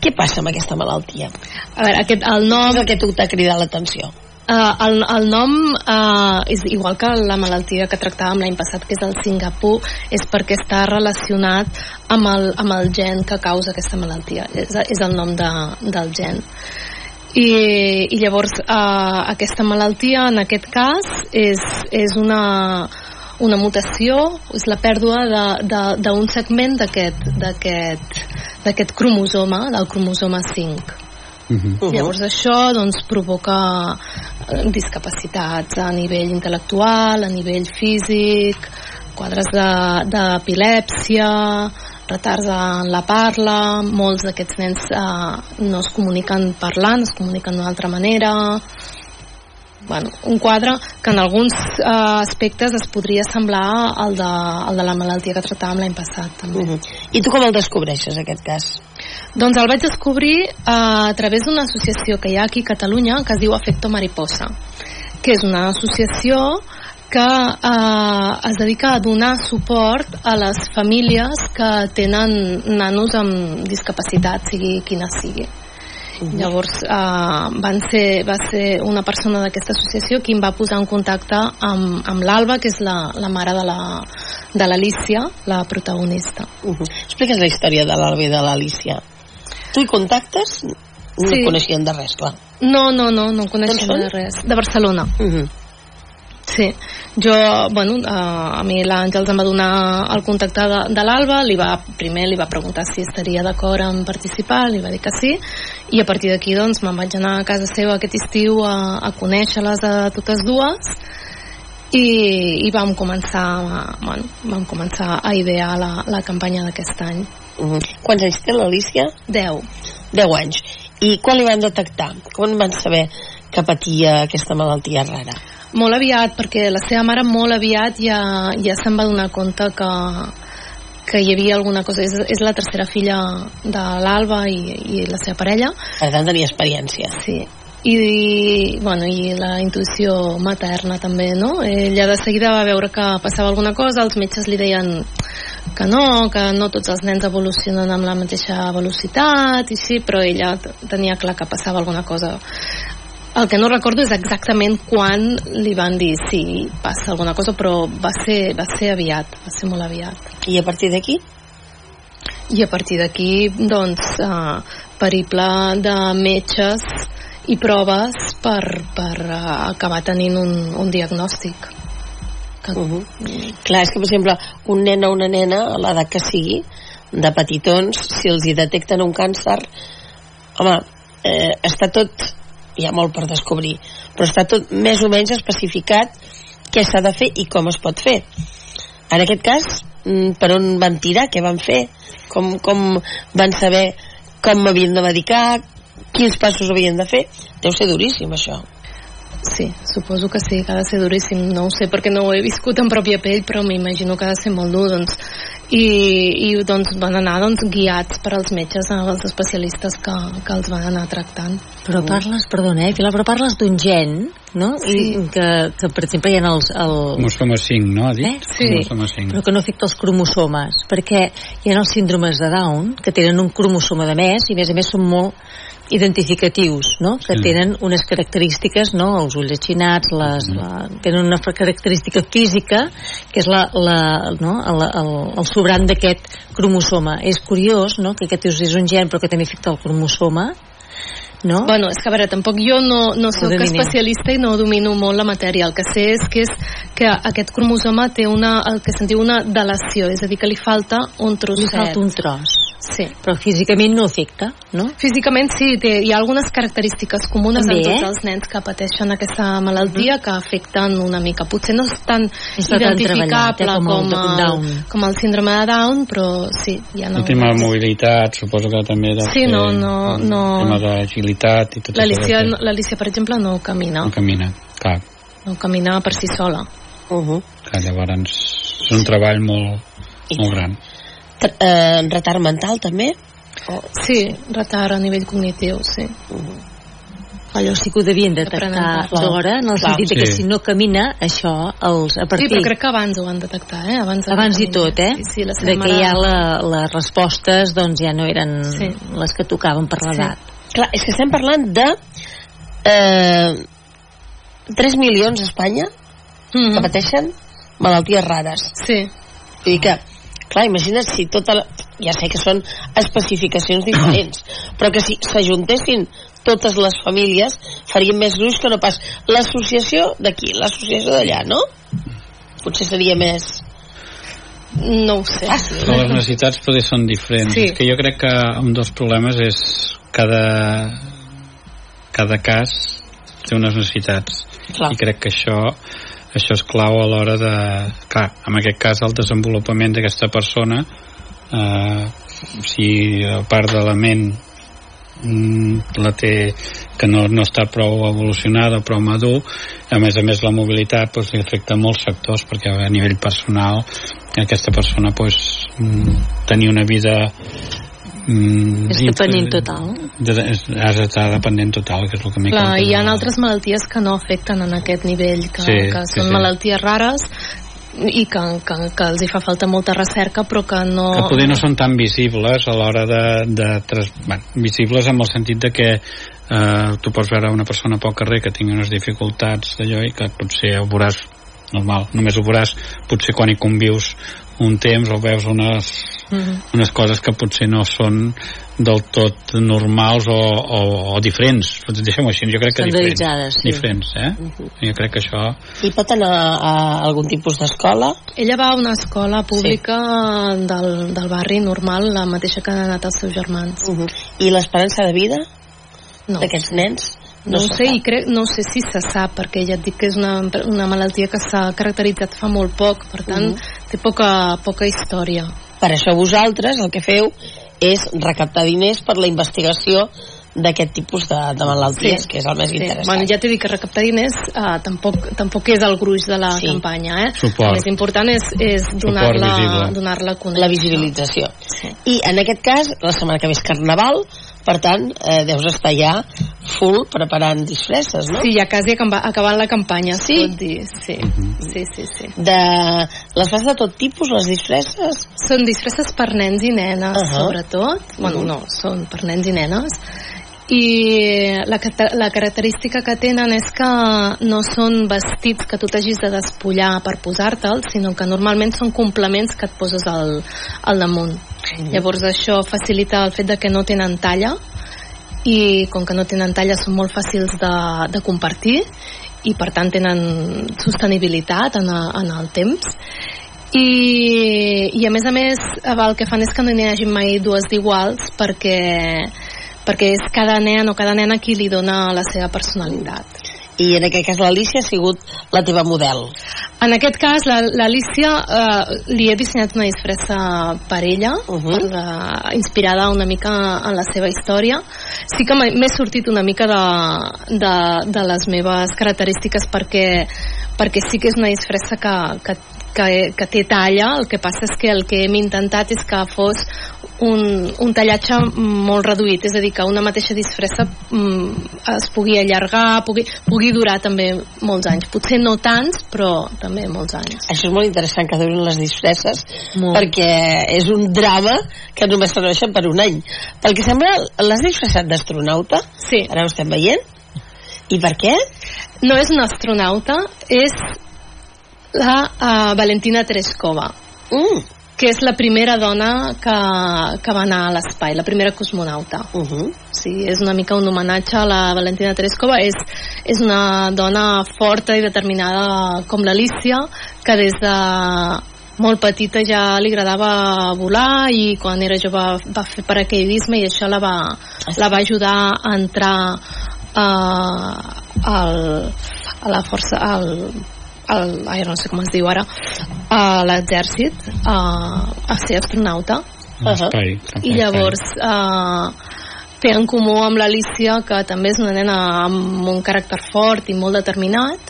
què passa amb aquesta malaltia? A veure, aquest, el Què nom és el que t'ha cridat l'atenció? Uh, el, el nom uh, és igual que la malaltia que tractàvem l'any passat, que és el Singapur, és perquè està relacionat amb el, amb el gen que causa aquesta malaltia. És, és el nom de, del gen. I, i llavors uh, aquesta malaltia en aquest cas és, és una, una mutació, és la pèrdua de- de- d'un segment d'aquest d'aquest d'aquest cromosoma, del cromosoma 5. Mhm. Uh -huh. Llavors això doncs, provoca eh, discapacitats a nivell intel·lectual, a nivell físic, quadres de- d'epilèpsia, retards en la parla, molts d'aquests nens eh, no es comuniquen parlant, es comuniquen d'una altra manera, bueno, un quadre que en alguns eh, aspectes es podria semblar al de, al de la malaltia que tractàvem l'any passat també. Uh -huh. I tu com el descobreixes, aquest cas? Doncs el vaig descobrir eh, a través d'una associació que hi ha aquí a Catalunya que es diu Afecto Mariposa, que és una associació que eh, es dedica a donar suport a les famílies que tenen nanos amb discapacitat, sigui quina sigui. Llavors eh, van ser, va ser una persona d'aquesta associació qui em va posar en contacte amb, amb l'Alba, que és la, la mare de la- de l'Alicia, la protagonista. Uh -huh. Explica'ns la història de l'Alba i de l'Alicia. Tu hi contactes? No Sí. coneixien de res, clar. No, no, no, no en coneixia D'on són? de res. De Barcelona. Uh -huh. Sí, jo, bueno, eh, a mi l'Àngels em va donar el contacte de, de l'Alba, li va, primer li va preguntar si estaria d'acord en participar, li va dir que sí, i a partir d'aquí doncs me'n vaig anar a casa seva aquest estiu a, a conèixer-les a totes dues i, i vam començar, bueno, vam començar a idear la, la campanya d'aquest any. Uh -huh. Quants anys té l'Alicia? 10. 10 anys. I quan li van detectar? Quan van saber que patia aquesta malaltia rara? Molt aviat, perquè la seva mare molt aviat ja, ja se'n va donar compte que, que hi havia alguna cosa. És, és la tercera filla de l'Alba i, i la seva parella. Per tant, tenia experiència. Sí. I, bueno, i la intuïció materna també, no? Ella de seguida va veure que passava alguna cosa, els metges li deien que no, que no tots els nens evolucionen amb la mateixa velocitat i sí, però ella tenia clar que passava alguna cosa el que no recordo és exactament quan li van dir sí, passa alguna cosa, però va ser, va ser aviat, va ser molt aviat. I a partir d'aquí? i a partir d'aquí doncs eh, periple de metges i proves per, per uh, acabar tenint un, un diagnòstic que... Uh -huh. clar, és que per exemple un nen o una nena a l'edat que sigui de petitons, si els hi detecten un càncer home, eh, està tot hi ha molt per descobrir però està tot més o menys especificat què s'ha de fer i com es pot fer en aquest cas mm, per on van tirar, què van fer com, com van saber com m'havien de medicar quins passos havien de fer deu ser duríssim això Sí, suposo que sí, que ha de ser duríssim. No ho sé perquè no ho he viscut en pròpia pell, però m'imagino que ha de ser molt dur, doncs. I, i doncs van anar doncs, guiats per als metges, els especialistes que, que els van anar tractant. Però parles, perdona, eh, Pilar, però parles d'un gen, no? Sí. I que, que, per exemple, hi ha els... El... Cromosoma 5, no? Ha dit? Eh? Sí. Cromosoma 5. però que no afecta els cromosomes, perquè hi ha els síndromes de Down, que tenen un cromosoma de més, i a més a més són molt identificatius, no? que Sí. tenen unes característiques, no? els ulls achinats, les, la, tenen una característica física que és la, la, no? el, el, el sobrant d'aquest cromosoma. És curiós no? que aquest és un gen però que també afecta el cromosoma, no? Bueno, és que a veure, tampoc jo no, no soc domino. especialista i no domino molt la matèria. El que sé és que, és que aquest cromosoma té una, el que se'n diu una delació, és a dir, que li falta un Li trosset. falta un tros. Sí. Però físicament no afecta, no? Físicament sí, té, hi ha algunes característiques comunes També, en tots eh? els nens que pateixen aquesta malaltia que afecten una mica. Potser no és tan tan eh, identificable com el com, de el, Down. com el síndrome de Down, però sí, hi ha El tema de mobilitat, suposo que també deu Sí, no, no, el no. tema d'agilitat i tot això. l'Alicia, per exemple, no camina. No camina, clar, No camina per si sola. uh -huh. clar, llavors és un treball molt, molt gran. Tr- eh, retard mental també Sí, retard a nivell cognitiu, sí. Allò sí que ho devien detectar d'hora, en el Clar. sentit de que Sí. si no camina, això, els, a Sí, partir... però crec que abans ho van detectar, eh? Abans, de abans i tot, eh? Sí, sí, la seva de que mare- ja la, les respostes doncs ja no eren Sí. les que tocaven per l'edat. clar, és que estem parlant de eh, 3 milions a Espanya Mhm. que pateixen malalties rares Sí, Vull dir que, clar, imagina't si tota la... Ja sé que són especificacions diferents, però que si s'ajuntessin totes les famílies farien més gruix que no pas l'associació d'aquí, l'associació d'allà, no? Potser seria més no ho sé. fàcil. Però les necessitats potser són diferents. Sí. És que jo crec que un dels problemes és cada, cada cas té unes necessitats. Clar. I crec que això això és clau a l'hora de... Clar, en aquest cas el desenvolupament d'aquesta persona eh, si a part de la ment mm, la té que no, no està prou evolucionada prou madur, a més a més la mobilitat doncs, li afecta molts sectors perquè a nivell personal aquesta persona doncs, mm, tenir una vida mm, És dependent total. de, és, has d'estar dependent total que és el que m'he Clar, hi ha altres malalties que no afecten en aquest nivell, que, Sí, que són sí. malalties rares i que, que, que els hi fa falta molta recerca, però que no... que poder no són tan visibles a l'hora de, de tras... bueno, visibles en el sentit de que eh, tu pots veure una persona pel carrer que tingui unes dificultats d'allò i que potser ho veuràs normal, només ho veuràs potser quan hi convius un temps o veus unes, Mhm. unes coses que potser no són del tot normals o, o, o diferents deixem-ho així, jo crec que diferents Standarditzades, sí. diferents, eh? jo crec que això I pot anar a algun tipus d'escola? Ella va a una escola pública del, del barri normal, la mateixa que han anat els seus germans. Uh -huh. I l'esperança de vida No, d'aquests nens? no, ho se sé i crec, no sé si se sap, perquè ja et dic que és una, una malaltia que s'ha caracteritzat fa molt poc, per tant, Mhm. té poca, poca història. Per això vosaltres el que feu és recaptar diners per la investigació d'aquest tipus de, de malalties, que és el més interessant. Bueno, ja t'he dit que recaptar diners uh, tampoc, tampoc és el gruix de la Sí. campanya, eh? Suport. El més important és, és donar-la donar a conèixer. la visibilització. Sí. I en aquest cas, la setmana que ve és Carnaval, per tant, eh, deus estar ja full preparant disfresses, no? Sí, ja quasi acaba- acabant la campanya, Sí? es pot dir. Sí, sí, sí, sí. De... Les fas de tot tipus, les disfresses? Són disfresses per nens i nenes, Ahà. sobretot. Bueno, Mhm. no, són per nens i nenes. I la, la característica que tenen és que no són vestits que tu t'hagis de despullar per posar-te'ls, sinó que normalment són complements que et poses al, al damunt. Llavors això facilita el fet de que no tenen talla i com que no tenen talla són molt fàcils de, de compartir i per tant tenen sostenibilitat en, a, en el temps. I, i a més a més el que fan és que no n'hi hagi mai dues d'iguals perquè, perquè és cada nen o cada nena qui li dona la seva personalitat i en aquest cas l'Alicia ha sigut la teva model. En aquest cas l'Alicia eh, li he dissenyat una disfressa per ella uh -huh. per, uh, inspirada una mica en la seva història. Sí que m'he sortit una mica de, de, de les meves característiques perquè perquè sí que és una disfressa que, que, que, que té talla, el que passa és que el que hem intentat és que fos un, un tallatge molt reduït, és a dir, que una mateixa disfressa mm, es pugui allargar, pugui, pugui durar també molts anys. Potser no tants, però també molts anys. Això és molt interessant que durin les disfresses, molt. perquè és un drama que només serveixen per un any. Pel que sembla, l'has disfressat d'astronauta? Sí. Ara ho estem veient. I per què? No és una astronauta, és la uh, Valentina Tereskova. Mm que és la primera dona que, que va anar a l'espai, la primera cosmonauta. Uh -huh. Sí, és una mica un homenatge a la Valentina Tereskova. És, és una dona forta i determinada com l'Alicia, que des de molt petita ja li agradava volar i quan era jove va fer paracaidisme i això la va, la va ajudar a entrar uh, al, a la força al, el, ai, no sé com es diu ara a l'exèrcit a, a ser astronauta uh -huh. i llavors uh, té en comú amb l'Alicia que també és una nena amb un caràcter fort i molt determinat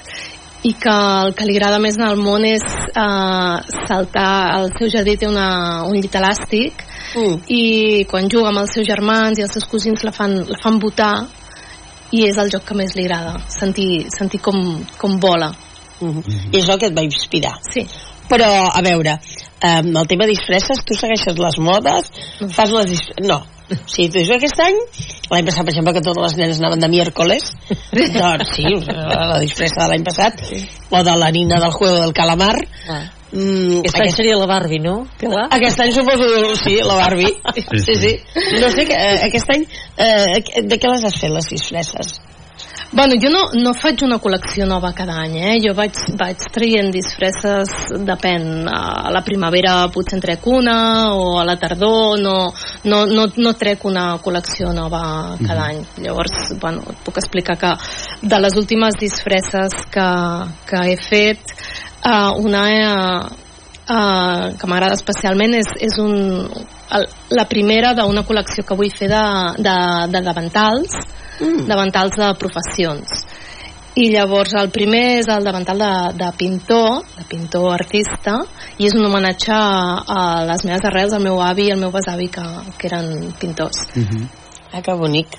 i que el que li agrada més en el món és uh, saltar el seu jardí té una, un llit elàstic mm. i quan juga amb els seus germans i els seus cosins la fan, la fan votar i és el joc que més li agrada sentir, sentir com, com vola Uh -huh. I és el que et va inspirar. Sí. Però, a veure, amb el tema disfresses, tu segueixes les modes, fas les disfresses... No, o sigui, tu dius, aquest any, l'any passat, per exemple, que totes les nenes anaven de miércoles, doncs sí, la disfressa de l'any passat, sí. o de la nina del juego del calamar, ah. Mm, aquest, aquest any seria la Barbie, no? Pilar? Aquest any suposo, sí, la Barbie. Sí, sí. No sé, eh, aquest any, eh, de què les has fet, les disfresses? Bueno, jo no, no faig una col·lecció nova cada any, eh? Jo vaig, vaig traient disfresses, depèn, a la primavera potser en trec una, o a la tardor, no, no, no, no trec una col·lecció nova cada any. Llavors, bueno, et puc explicar que de les últimes disfresses que, que he fet, uh, una uh, uh, que m'agrada especialment és, és un, el, la primera d'una col·lecció que vull fer de, de, de davantals, mm. davantals de professions i llavors el primer és el davantal de, de pintor de pintor artista i és un homenatge a, a les meves arrels, al meu avi i al meu besavi que, que eren pintors mm -hmm. ah, que bonic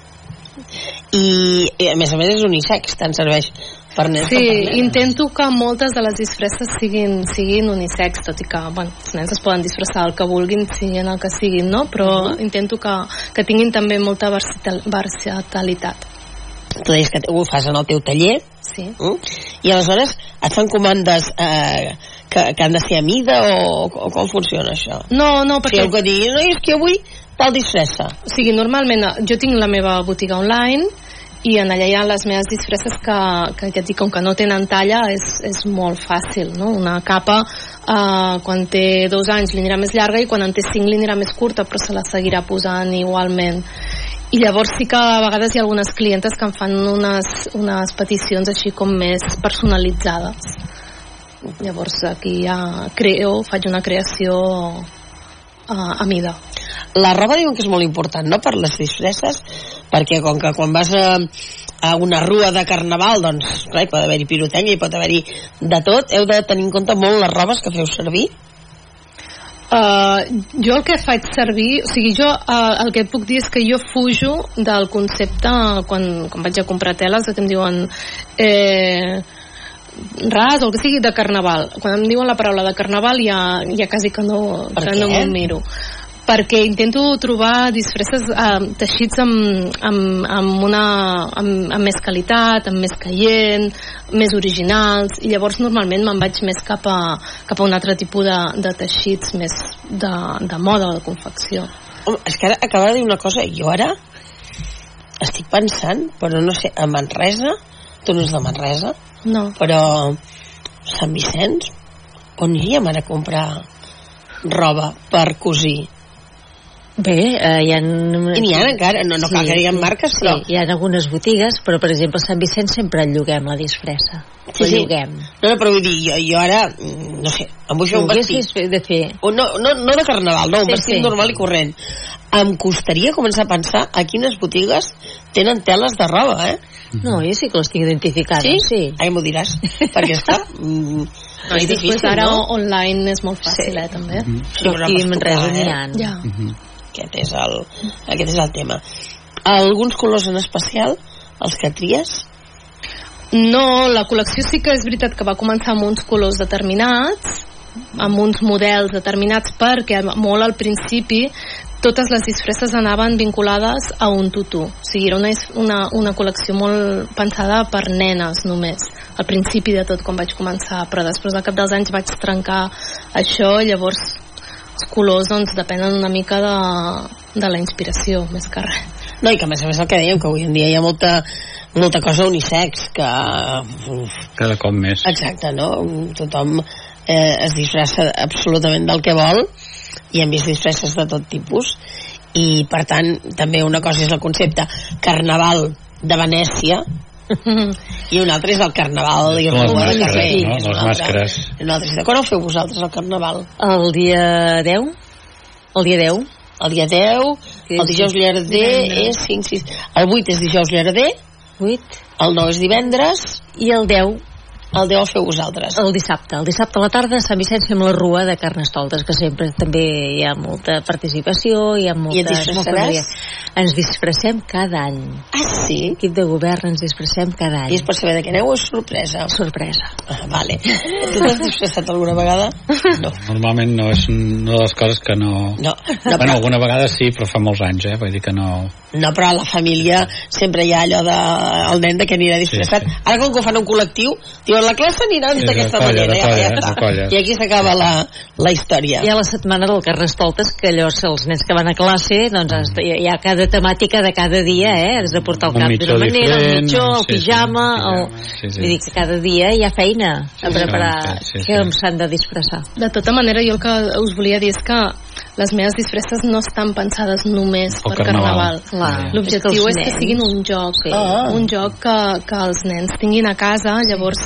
i, i a més a més és unisex tant serveix per nens sí, per intento que moltes de les disfresses siguin, siguin unisex tot i que bueno, els nens es poden disfressar el que vulguin siguin el que siguin no? però uh -huh. intento que, que tinguin també molta versatilitat tu deies que ho fas en el teu taller sí. Mm? i aleshores et fan comandes eh, que, que han de ser a mida o, o com funciona això? No, no, perquè... Si que digui, no, és que avui tal disfressa. O sigui, normalment jo tinc la meva botiga online i en allà hi ha les meves disfresses que, que ja et dic, com que no tenen talla és, és molt fàcil no? una capa eh, quan té dos anys li anirà més llarga i quan en té cinc li anirà més curta però se la seguirà posant igualment. I llavors sí que a vegades hi ha algunes clientes que em fan unes, unes peticions així com més personalitzades. Llavors aquí ja creo, faig una creació uh, a mida la roba diuen que és molt important no? Per les disfresses perquè com que quan vas a, a una rua de carnaval doncs clar, hi pot haver-hi pirotècnia, hi pot haver-hi de tot. Heu de tenir en compte molt les robes que feu servir? Uh, jo el que faig servir, o sigui, jo uh, el que et puc dir és que jo fujo del concepte quan, quan vaig a comprar teles que em diuen eh, ras o el que sigui de carnaval. Quan em diuen la paraula de carnaval ja, ja quasi que no, que no m'ho miro perquè intento trobar disfresses eh, teixits amb, amb, amb, una, amb, amb més qualitat, amb més caient, més originals, i llavors normalment me'n vaig més cap a, cap a un altre tipus de, de teixits més de, de moda o de confecció. Home, és que ara acaba de dir una cosa, jo ara estic pensant, però no sé, a Manresa, tu no ets de Manresa, No. però Sant Vicenç, on iríem ara a comprar roba per cosir? Bé, eh, hi ha... I n'hi ha encara, no, no cal que diguem marques, sí, però... hi ha algunes botigues, però per exemple a Sant Vicenç sempre lloguem la disfressa. Sí, la sí. lloguem. No, no, però vull dir, jo, jo ara, mm, no sé, em vull fer un vestit. de fer. O no, no, no de carnaval, no, un Sí, vestit sí. normal i corrent. Em costaria començar a pensar a quines botigues tenen teles de roba, eh? No, jo sí que l'estic identificant. Sí? sí. Ai, m'ho diràs. Perquè, esclar, mm, No, I és després difícil, ara no? online és molt fàcil, Sí. eh, també. Sí, Però però aquí a Manresa tocar, n'hi eh? ha. Ja. Aquest és el, aquest és el tema. Alguns colors en especial, els que tries? No, la col·lecció sí que és veritat que va començar amb uns colors determinats, amb uns models determinats, perquè molt al principi totes les disfresses anaven vinculades a un tutú. O sigui, era una, una, una col·lecció molt pensada per nenes només, al principi de tot quan vaig començar, però després al cap dels anys vaig trencar això llavors els colors doncs depenen una mica de, de la inspiració, més que res. No, i que a més a més el que dèiem, que avui en dia hi ha molta, molta cosa unisex, que... Uf, Cada cop més. exacte, no? Tothom eh, es disfressa absolutament del que vol i hem vist disfresses de tot tipus i per tant també una cosa és el concepte carnaval de Venècia i un altre és el carnaval i les màscares, no? Les altre. màscares. Un altre és de quan ho feu vosaltres el carnaval? El dia 10? El dia 10? el dia 10 Sí, el dijous llarder és 5, 6, el 8 és dijous llarder 8? el 9 és divendres I el 10 el 10 el feu vosaltres el dissabte. El dissabte a la tarda a Sant Vicenç fem la rua de Carnestoltes, que sempre també hi ha molta participació, hi ha molta... I et disfressaràs? Ens disfressem cada any. ah sí? L'equip de govern ens disfressem cada any. i és per saber de què aneu o és sorpresa? Sorpresa. Ah, vale. Tu t'has disfressat alguna vegada? No. Normalment no és una de les coses que no... No, no, bueno, però, alguna vegada sí, però fa molts anys, eh? Vull dir que no... no, però a la família sempre hi ha allò de el nen de què anirà disfressat. Sí, sí. Ara com que ho fan un col·lectiu, diuen la classe aniran Sí, d'aquesta colla, manera. ja, colla, ja colla. I aquí s'acaba la, la història. Hi ha la setmana del Carnestoltes, que allò, els nens que van a classe, doncs de- hi ha cada temàtica de cada dia, eh? Has de portar el Un cap d'una manera, el mitjó, el sí, pijama, el sí, sí. Vull dir que cada dia hi ha feina a preparar sí, sí, que sí. s'han de disfressar. De tota manera, jo el que us volia dir és que les meves disfresses no estan pensades només per carnaval. carnaval. L'objectiu És és que que, els siguin un joc, Sí. Ah. un joc que, que els nens tinguin a casa, llavors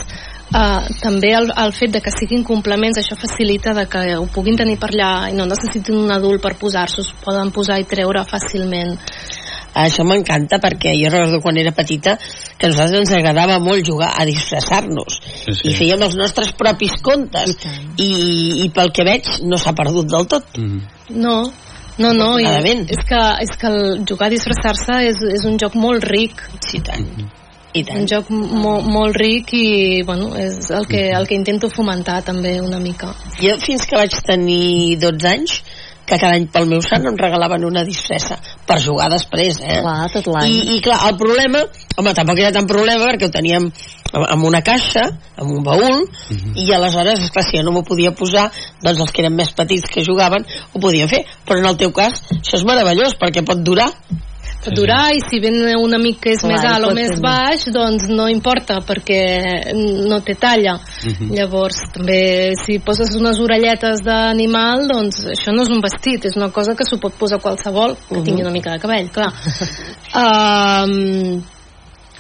eh, també el, el fet de que siguin complements, això facilita de que ho puguin tenir per allà i no necessitin un adult per posar-s'ho, poden posar i treure fàcilment. Això m'encanta perquè jo recordo quan era petita que a nosaltres ens agradava molt jugar a disfressar-nos. Sí, sí. i fèiem els nostres propis contes. I i, i pel que veig no s'ha perdut del tot. Mm. No, no, no, i és que, és que el jugar a disfressar-se és, és un joc molt ric, sí, tant, i tant. un joc mo, molt ric i bueno, és el que, el que intento fomentar també una mica. jo fins que vaig tenir 12 anys que cada any pel meu sant em regalaven una disfressa per jugar després eh? Clar, tot l'any. I, i clar, el problema home, tampoc era tan problema perquè ho teníem amb- una caixa, amb un baúl i aleshores, esclar, si jo no m'ho podia posar doncs els que eren més petits que jugaven ho podien fer, però en el teu cas això és meravellós perquè pot durar Pot durar i si ven un amic que és Clar, més alt o més tenir. baix, doncs no importa perquè no té talla. Llavors, també si poses unes orelletes d'animal, doncs això no és un vestit, és una cosa que s'ho pot posar qualsevol que tingui una mica de cabell, clar. um,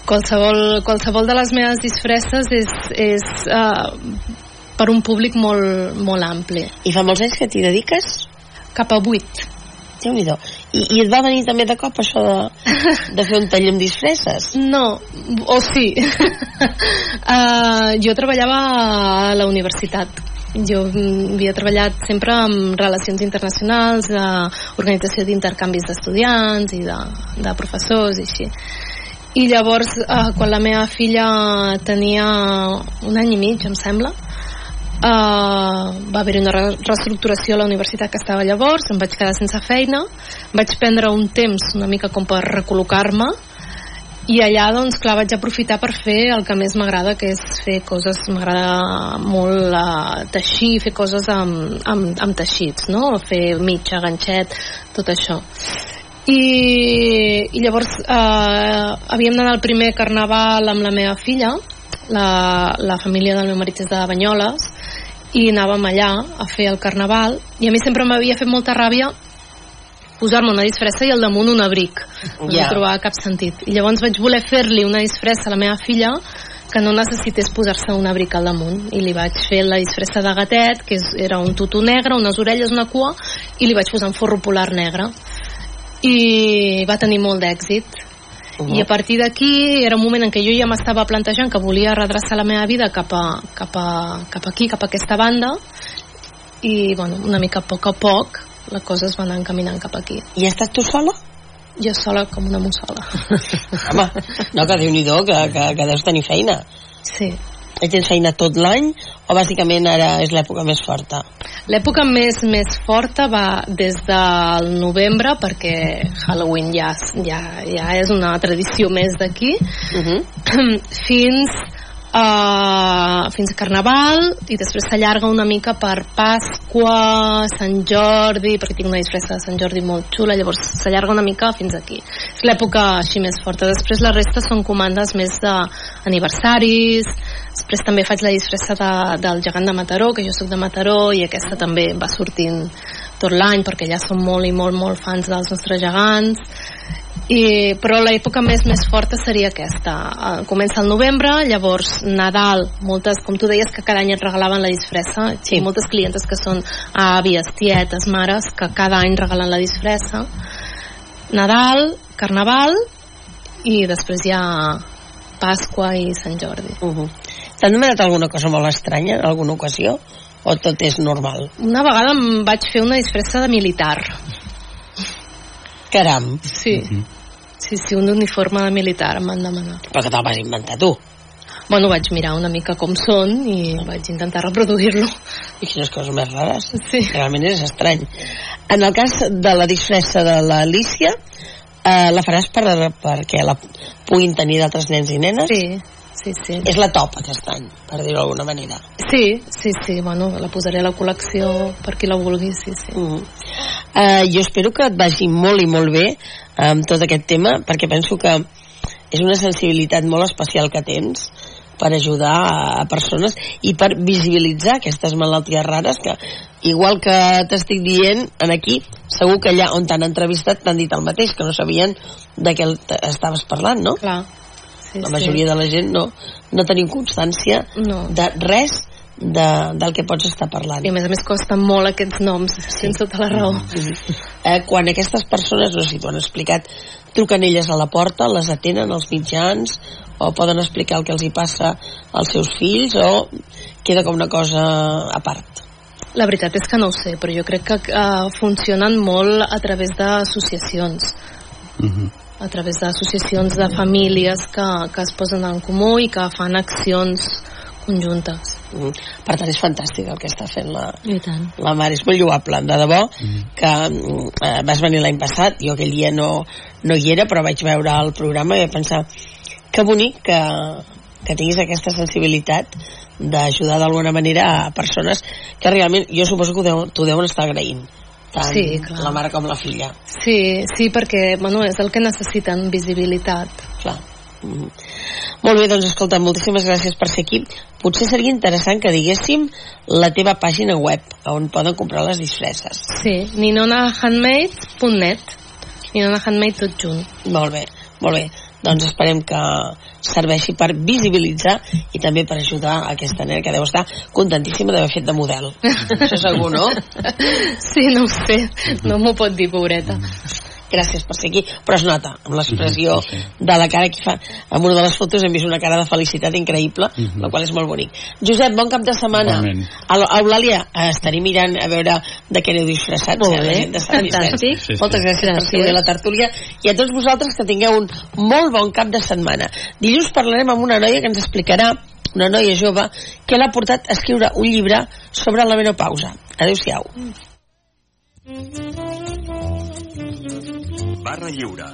qualsevol, qualsevol de les meves disfresses és, és uh, per un públic molt, molt ampli. i fa molts anys que t'hi dediques Cap a 8. déu nhi I, I et va venir també de cop això de, de fer un taller amb disfresses? No, o sí. uh, jo treballava a la universitat. Jo havia treballat sempre amb relacions internacionals, uh, organització d'intercanvis d'estudiants i de, de professors i així. I llavors, uh, quan la meva filla tenia un any i mig, em sembla, Uh, va haver una re reestructuració a la universitat que estava llavors, em vaig quedar sense feina, vaig prendre un temps una mica com per recol·locar-me i allà doncs clar vaig aprofitar per fer el que més m'agrada que és fer coses, m'agrada molt uh, teixir, fer coses amb, amb, amb teixits no? fer mitja, ganxet, tot això i, i llavors eh, havíem d'anar al primer carnaval amb la meva filla la, la família del meu marit és de Banyoles i anàvem allà a fer el carnaval i a mi sempre m'havia fet molta ràbia posar-me una disfressa i al damunt un abric. No yeah. trobava cap sentit. I llavors vaig voler fer-li una disfressa a la meva filla que no necessités posar-se un abric al damunt. I li vaig fer la disfressa de gatet que és, era un tutú negre, unes orelles, una cua i li vaig posar un forro polar negre. I va tenir molt d'èxit Uh i a partir d'aquí era un moment en què jo ja m'estava plantejant que volia redreçar la meva vida cap, a, cap, a, cap aquí, cap a aquesta banda. I bueno, una mica a poc a poc la cosa es va anar encaminant cap aquí. I estàs tu sola? jo sola com una mussola Home, no, que déu nhi que, que, que deus tenir feina. sí tens feina tot l'any o bàsicament ara és l'època més forta? L'època més, més forta va des del novembre perquè Halloween ja, ja, ja és una tradició més d'aquí Uh -huh. fins a, fins a Carnaval i després s'allarga una mica per Pasqua, Sant Jordi perquè tinc una disfressa de Sant Jordi molt xula llavors s'allarga una mica fins aquí. És l'època així més forta. Després la resta són comandes més d'aniversaris després també faig la disfressa de, del gegant de Mataró que jo sóc de Mataró i aquesta també va sortint tot l'any perquè ja som molt i molt molt fans dels nostres gegants i, però l'època més més forta seria aquesta Eh, comença el novembre, llavors Nadal, moltes, com tu deies que cada any et regalaven la disfressa sí. moltes clientes que són àvies, tietes, mares que cada any regalen la disfressa Nadal, Carnaval i després hi ha Pasqua i Sant Jordi Uh -huh. T'han demanat alguna cosa molt estranya en alguna ocasió? O tot és normal? una vegada em vaig fer una disfressa de militar Caram, sí, sí, sí, un uniforme militar em van demanar però que te'l vas inventar tu. bueno, vaig mirar una mica com són i vaig intentar reproduir-lo I quines coses més rares. sí. Realment és estrany. En el cas de la disfressa de l'Alicia, eh, la faràs per, perquè la puguin tenir d'altres nens i nenes? Sí, sí, sí. És la top aquest any, per dir-ho d'alguna manera. Sí, sí, sí, bueno, la posaré a la col·lecció per qui la vulgui, sí, sí. Mm. Uh, jo espero que et vagi molt i molt bé amb tot aquest tema, perquè penso que és una sensibilitat molt especial que tens per ajudar a, a persones i per visibilitzar aquestes malalties rares que, igual que t'estic dient en aquí, segur que allà on t'han entrevistat t'han dit el mateix, que no sabien de què estaves parlant, no? Clar. Sí, La majoria de la gent no, no tenim constància No. de res de, del que pots estar parlant. I a més a més costen molt aquests noms, sense tota la raó. eh, quan aquestes persones, no sé si t'ho han explicat, truquen elles a la porta, les atenen els mitjans, o poden explicar el que els hi passa als seus fills, o queda com una cosa a part. La veritat és que no ho sé, però jo crec que uh, funcionen molt a través d'associacions. a través d'associacions de famílies que, que es posen en comú i que fan accions conjuntes. Mm. Per tant, és fantàstic el que està fent la, la mare, és molt lloable, de debò, que mm, eh, vas venir l'any passat, jo aquell dia no, no hi era, però vaig veure el programa i vaig pensar que bonic que, que tinguis aquesta sensibilitat d'ajudar d'alguna manera a persones que realment, jo suposo que deu, t'ho deuen estar agraint tant Sí, clar. la mare com la filla Sí, sí, perquè bueno, és el que necessiten, visibilitat. clar mm. Molt bé, doncs escolta, moltíssimes gràcies per ser aquí potser seria interessant que diguéssim la teva pàgina web on poden comprar les disfresses Sí, ninonahandmade.net ninonahandmade tot junt. Molt bé, molt bé. Doncs esperem que serveixi per visibilitzar i també per ajudar a aquesta nena que deu estar contentíssima d'haver fet de model. Això segur, no? Sí, no ho sé, no m'ho pot dir, pobreta. Gràcies per ser aquí, però es nota amb l'expressió Sí, sí. de la cara que fa. En una de les fotos hem vist una cara de felicitat increïble, Mhm. la qual és molt bonic. Josep, bon cap de setmana. Eulàlia, eh, estaré mirant a veure de què aneu disfressats. Molt eh, la bé, Vicenç. fantàstic. Sí, sí. Moltes gràcies, per ser la tertúlia i a tots vosaltres que tingueu un molt bon cap de setmana. Dilluns parlarem amb una noia que ens explicarà una noia jove que l'ha portat a escriure un llibre sobre la menopausa. Adéu-siau. Barra lliure.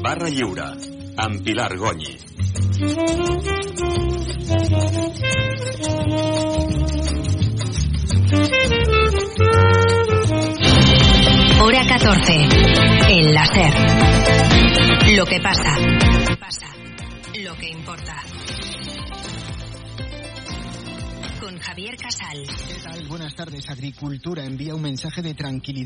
Barra lliure. Amb Pilar. Hora 14. El láser. Lo que. Pasa. Casal. ¿Qué tal? Buenas tardes. Agricultura envía un mensaje de tranquilidad